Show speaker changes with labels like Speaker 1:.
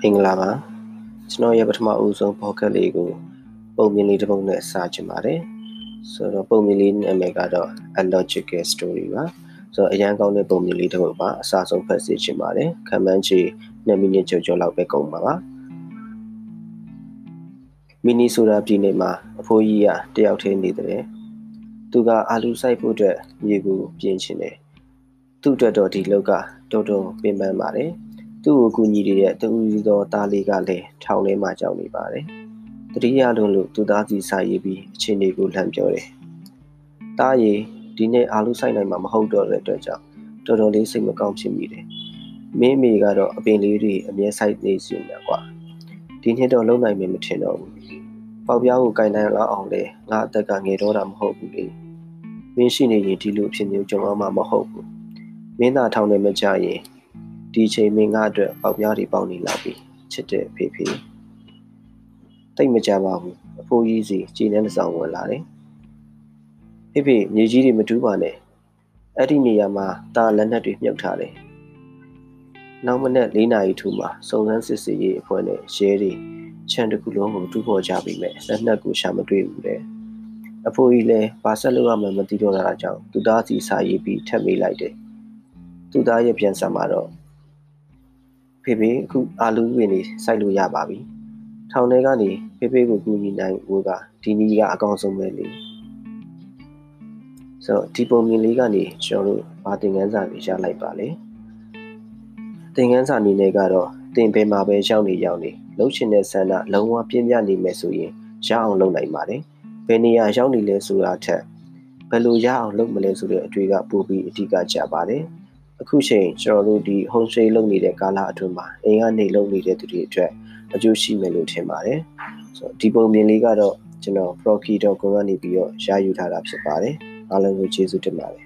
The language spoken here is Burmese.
Speaker 1: မင်္ဂလာပါကျွန်တော်ရဲ့ပထမအဦးဆုံး podcast လေးကို ပုံမြင်လေးတစ်ပုဒ်နဲ့စချင်ပါတယ်ဆိုတော့ပုံမြင်လေးနာမည်ကတော့ a logical story ပါဆိုတော့အရန်ကောင်းတဲ့ပုံမြင်လေးတစ်ပုဒ်ပါအစားဆုံးဖတ်စီချင်ပါတယ်ခံမှန်းချေ2မိနစ်ကျော်ကျော်လောက်ပဲကုန်ပါပါမီနီဆိုတာပြည်နယ်မှာအဖိုးကြီးကတယောက်တည်းနေတယ်သူကအာလူစိုက်ဖို့အတွက်မြေကိုပြင်ချင်တယ်သူ့အတွက်တော့ဒီလောက်ကတော်တော်ပင်ပန်းပါတယ် သူ့ကိုကူညီနေတဲ့တူဦးသောသားလေးကလည်းထောင်ထဲမှာကြောက်နေပါတယ်။တတိယလုံးလို့သူသားစီစာရေးပြီးအချင်းတွေကိုလှမ်းပြောတယ်။တားရီဒီနေ့အာလူဆိုင်နိုင်မှာမဟုတ်တော့တဲ့အတွက်ကြောင့်တော်တော်လေးစိတ်မကောင်းဖြစ်မိတယ်။မင်းမေကတော့အပင်လေးတွေအမြဲဆိုင်နေစီနေကွာ။ဒီနှစ်တော့လုံနိုင်မယ်မထင်တော့ဘူး။ပေါက်ပြားကိုကင်နိုင်လောက်အောင်လေငါအသက်ကငယ်တော့တာမဟုတ်ဘူးလေ။မင်းရှိနေရင်ဒီလိုဖြစ်မျိုးကြုံအောင်မှာမဟုတ်ဘူး။မင်းသာထောင်နေမကြရင် ဒီချိန်မင်းငါအတွက်ပေါက်ပြားတွေပေါက်နေလာပြီချစ်တဲ့ဖေဖေတိတ်မကြပါဘူးအဖိုးကြီးစီကြည်နှန်းဆောင်ဝင်လာတယ်ဖေဖေမြေကြီးတွေမတူးပါနဲ့အဲ့ဒီနေရာမှာတာလက်နက်တွေမြုပ်ထားတယ်နောက်မနေ့၄နာရီထူမှာစုံစမ်းစစ်ဆေးရေးအဖွဲ့နဲ့ရဲတွေခြံတစ်ခုလုံးကိုတူးဖော်ကြပြီမဲ့လက်နက်ကိုရှာမတွေ့ဘူးတဲ့အဖိုးကြီးလည်းဘာဆက်လို့ရမှမသိတော့တာကြောင့်သူသားစီစာရေးပြီးထပ်မေးလိုက်တယ်သူသားရဲ့ပြန်ဆက်မှာတော့ ဖေဖေအခုအာလူဝင်နေစိုက်လို့ရပါပြီထောင်ထဲကနေဖေဖေကိုကူညီနိုင်ဖို့ကဒီနည်းကအကောင်းဆုံးပဲလေဆိုတော့ဒီပုံမြင်လေးကနေကျွန်တော်တို့ဗာသင်ခန်းစာလေးရလိုက်ပါလေသင်ခန်းစာအနေနဲ့ကတော့တင်ပင်မှာပဲရောက်နေရောက်နေလှုပ်ရှင်တဲ့ဆန္ဒလုံးဝပြင်းပြနေမယ်ဆိုရင်ရအောင်လုပ်နိုင်ပါတယ်ဘယ်နေရာရောက်နေလဲဆိုတာထက်ဘယ်လိုရအောင်လုပ်မလဲဆိုတဲ့အတွေ့အကြပိုပြီးအဓိကကျပါတယ် အခုချိန်ကျွန်တော်တို့ဒီ home stay လုပ်နေတဲ့ကာလအတွင်းမှာအိမ်ကနေလုပ်နေတဲ့သူတွေအတွက်အကျိုးရှိမယ်လို့ထင်ပါတယ်ဆိုတော့ဒီပုံမြင်လေးကတော့ကျွန်တော် proki.com ကနေပြီးတော့ရယူထားတာဖြစ်ပါတယ်အားလုံးကိုကျေးဇူးတင်ပါတယ်